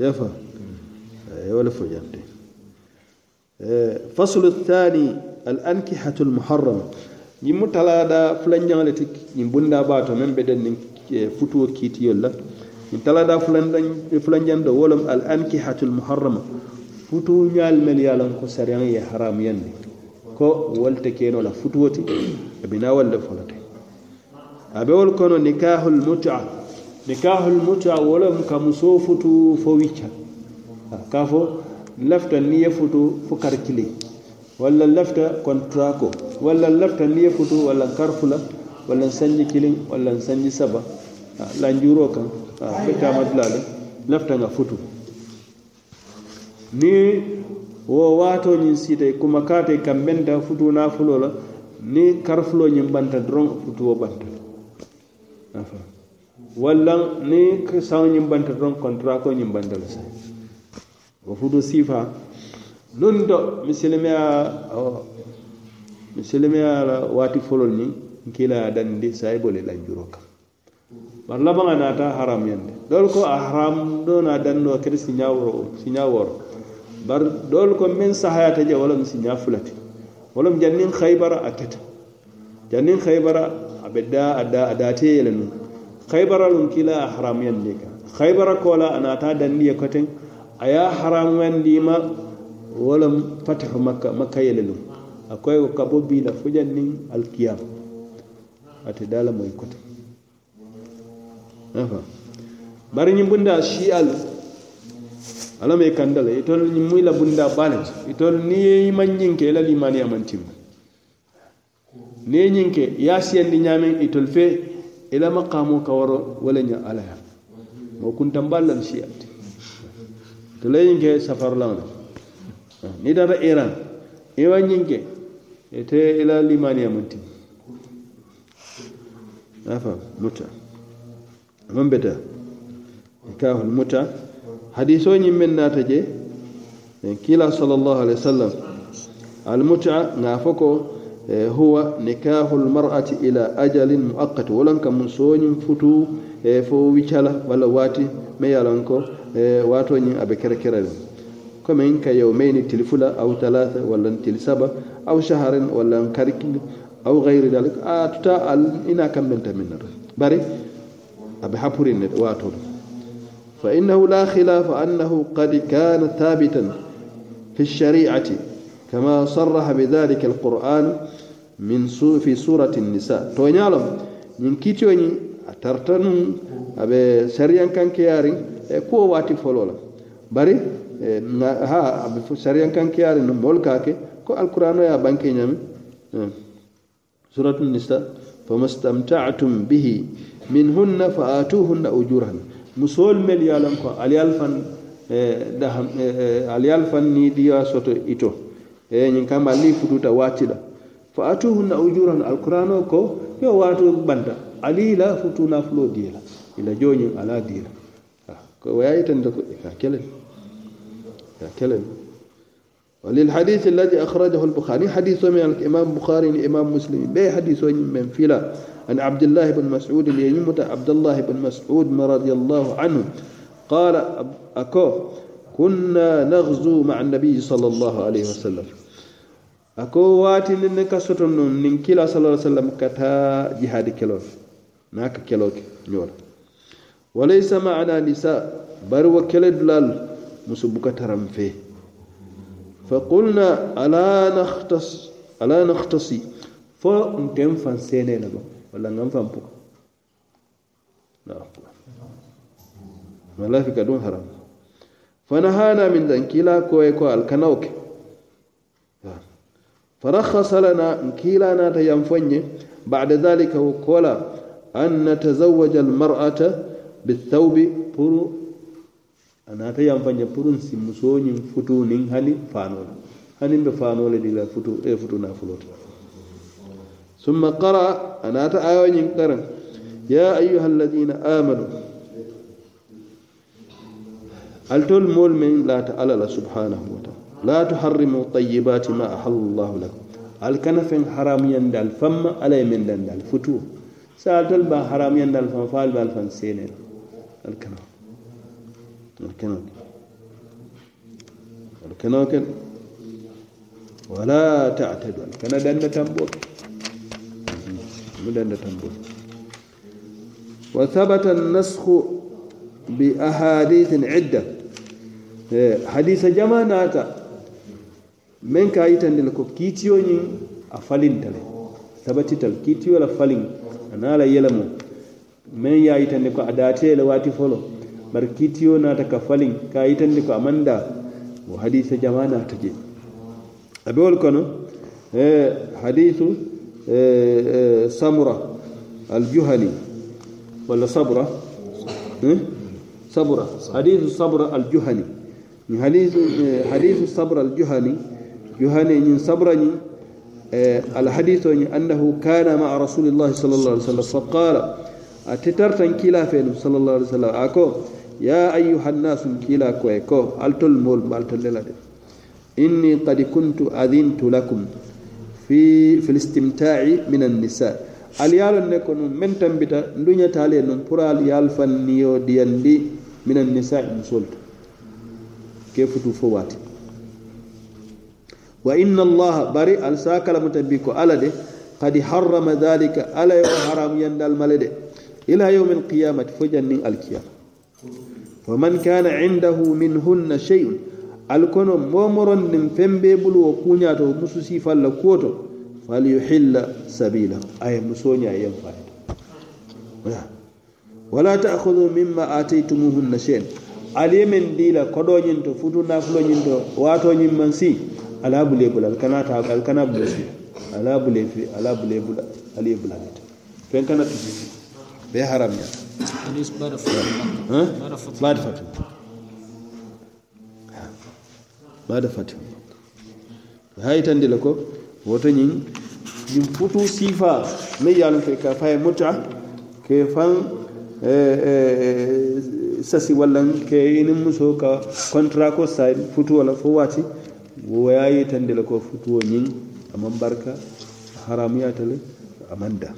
يفا ولا فجانتي فصل الثاني الأنكحة المحرمة ñimmu talada fulanjaŋole ti ñiŋ bunda baato meŋ be den niŋ futuwo kiitiyol la ñiŋ talada fulanjaŋ do wo lom al ankihatul muharrama futu ñaal mel ye a loŋ ko sariyaŋ ye haramuyandi ko wolu te keno la futuwo ti nikahul muta wolem kam so futu fo wicca ka lafta ni ye futu fo kar kili walla lafta contrat ko walla lafta ni ye futu walla kar walla sanji kilin walla sanji saba. La njuro kan fita madlale lafta nga futu. Ni wo wato ni sita kuma kate kambenta futu na fulola ni karfulo nyimbanta dron futu wo banta. walla ni saŋo ñiŋ banta doroŋ contrat ko ñiŋ banta le saŋ. Wo futu siifa. Nun to misilimeya misilimeya la waati folol ni nkila ya dandi sayibo le la juro kaŋ. Bari labaŋa naata haramuyandi doolu ko a haram do na dandoo kete siña woro siña woro bari doolu ko meŋ sahayata je wala lemu siña fulati. Wala mu janniŋ haybara a keta. Janniŋ haybara a be daa a da a daatee ye le nuŋ. Haybara lum kila a haram yande ka haybara kola a naata dandi ye koteŋ a ye haram yandima wolam fatahu makka makka yele lum akoy ko kabo fujan nin alkiyam. Ate dala moy kota afa bari ñim bunda shi al ala may kandala itol ñim muy la bunda balat itol ni man ñinke la limani amantim ne ñinke ya siendi ñamen itol fe إلى مقامه كور ولن يعلها. ما كنت مبالا سيات تلين كي سفر لنا ندر إيران. إيوان ينك إتي إلى ليمانيا منتي. أفا متى؟ من بدا كاه المتى؟ حديثوني من ناتجي. كلا صلى الله عليه وسلم. المتى نافكو mar'ati ila ajalin muaqqat. Walan kam soñim futu e fo wicala wala wati me yalanko wato ñin abe kere kere كمن كيومين تلفلا أو ثلاثة ولا تلسبة أو شهر ولا كارك أو غير ذلك أتتا إنا كم من بري أبي حفرين واتور فإنه لا خلاف أنه قد كان ثابتا في الشريعة كما صرح بذلك القرآن من في سورة النساء تو نعلم ñin kiitiyoñi a tarta nun aɓe sariyan kankeyarin e kuwo waati folo la bari ha aɓe fo sariyan kankeyari no mool kake ko alqur'ano ya banke ñami suratu nisa fama stamtatum bihi min hunna fa atuhunna ujurahun musol mel yalan ko aliyal ñiŋ ka mali fututa waati la fa وللحديث الذي أخرجه البخاري حديث من الإمام بخاري الإمام مسلم به حديث من فيلا أن عبد الله بن مسعود ليمت عبد الله بن مسعود رضي الله عنه قال أكو كنا نغزو مع النبي صلى الله عليه وسلم أكو واتي ننك ستن من كلا صلى الله عليه وسلم كتا جهاد كيلو ناك كيلو نور وليس معنا نساء برو كلا دلال musu buka taran fe. فقلنا ألا نختص ألا نختصي فو نتم فان سيني لبا ولا نم فان بوك لا ما في كدون حرام فنهانا من ذنك لا كوي كو الكنوك فرخص لنا نكيلا ناتا ينفني بعد ذلك وقال أن نتزوج المرأة بالثوب برو si musoñin futu nin hani fanola hanin be fanole dila futu e futu na fulota ثم قرأ أنا آيوين قرن يا أيها الذين آمنوا. التول مول من لا تعالى سبحانه وتعالى؟ لا تحرموا طيبات ما أحل الله لكم. الكنف حرام يندل فم على من دندل فتو سألتل با حرام يندل فم فال بالفن سينل الكنف الكنف keno ken wala ta'tadu kana danda tambol mu danda tambol wa thabata an-nasakh bi men ka yitandila ko kiitiyo ñiŋ a falinta le sabatita le kiitiyo la faliŋ a naŋ la yelemo meŋ ye a yitandi ko a daate le waati folo. Bari kiitiyo naata ka faliŋ ka a yitandi ko a maŋ daa wo hadisa jama naata je. A be wolu kono e, hadisu e, e, samura aljuhani walla sabura sabura hadisu sabura aljuhani hadisu, sabura hadisu aljuhani ñin sabra ñin الحديث أنه كان مع رسول الله صلى الله عليه وسلم فقال أتترتن كلا فين صلى الله عليه وسلم أكو يا أيها الناس كلا كويكو ألتل مول لدي إني قد كنت أذنت لكم في في الاستمتاع من النساء. men tambita nduñatale nun pour aliyal fanniyo diyandi min annisai musolto ke futu fo wati وإن الله بري ألساك لم تبيكو ألدي قد حرم ذلك ألا يحرم يند الملد. إلى يوم القيامة فجن الكيام ومن كان عنده منهن شيء الكون مومر من فمبيبل وكونياتو مسوسي فالكوتو فليحل سبيله. أي مسونيا ينفعل ولا تأخذوا مما آتيتموهن شيئا اليمن ديلا كدو جنتو فتو نافلو جنتو واتو جنمن سي ala bule bula alkana ta alkana bule fi. Ala bule fi ala bule bula ali bula nita fen kana tu be haram ya. Hadis ba da fatu. Bada fatu ba da fatu. Hay tan dila ko woto ñin ñin futu sifa. Me yalon fe ka fay muta. Ke fan sasi walla ke inin muso ka contrat ko sa futu wala fo wati. wo ya yitande le ko futuwo ñiŋ a maŋ barka a le a maŋ da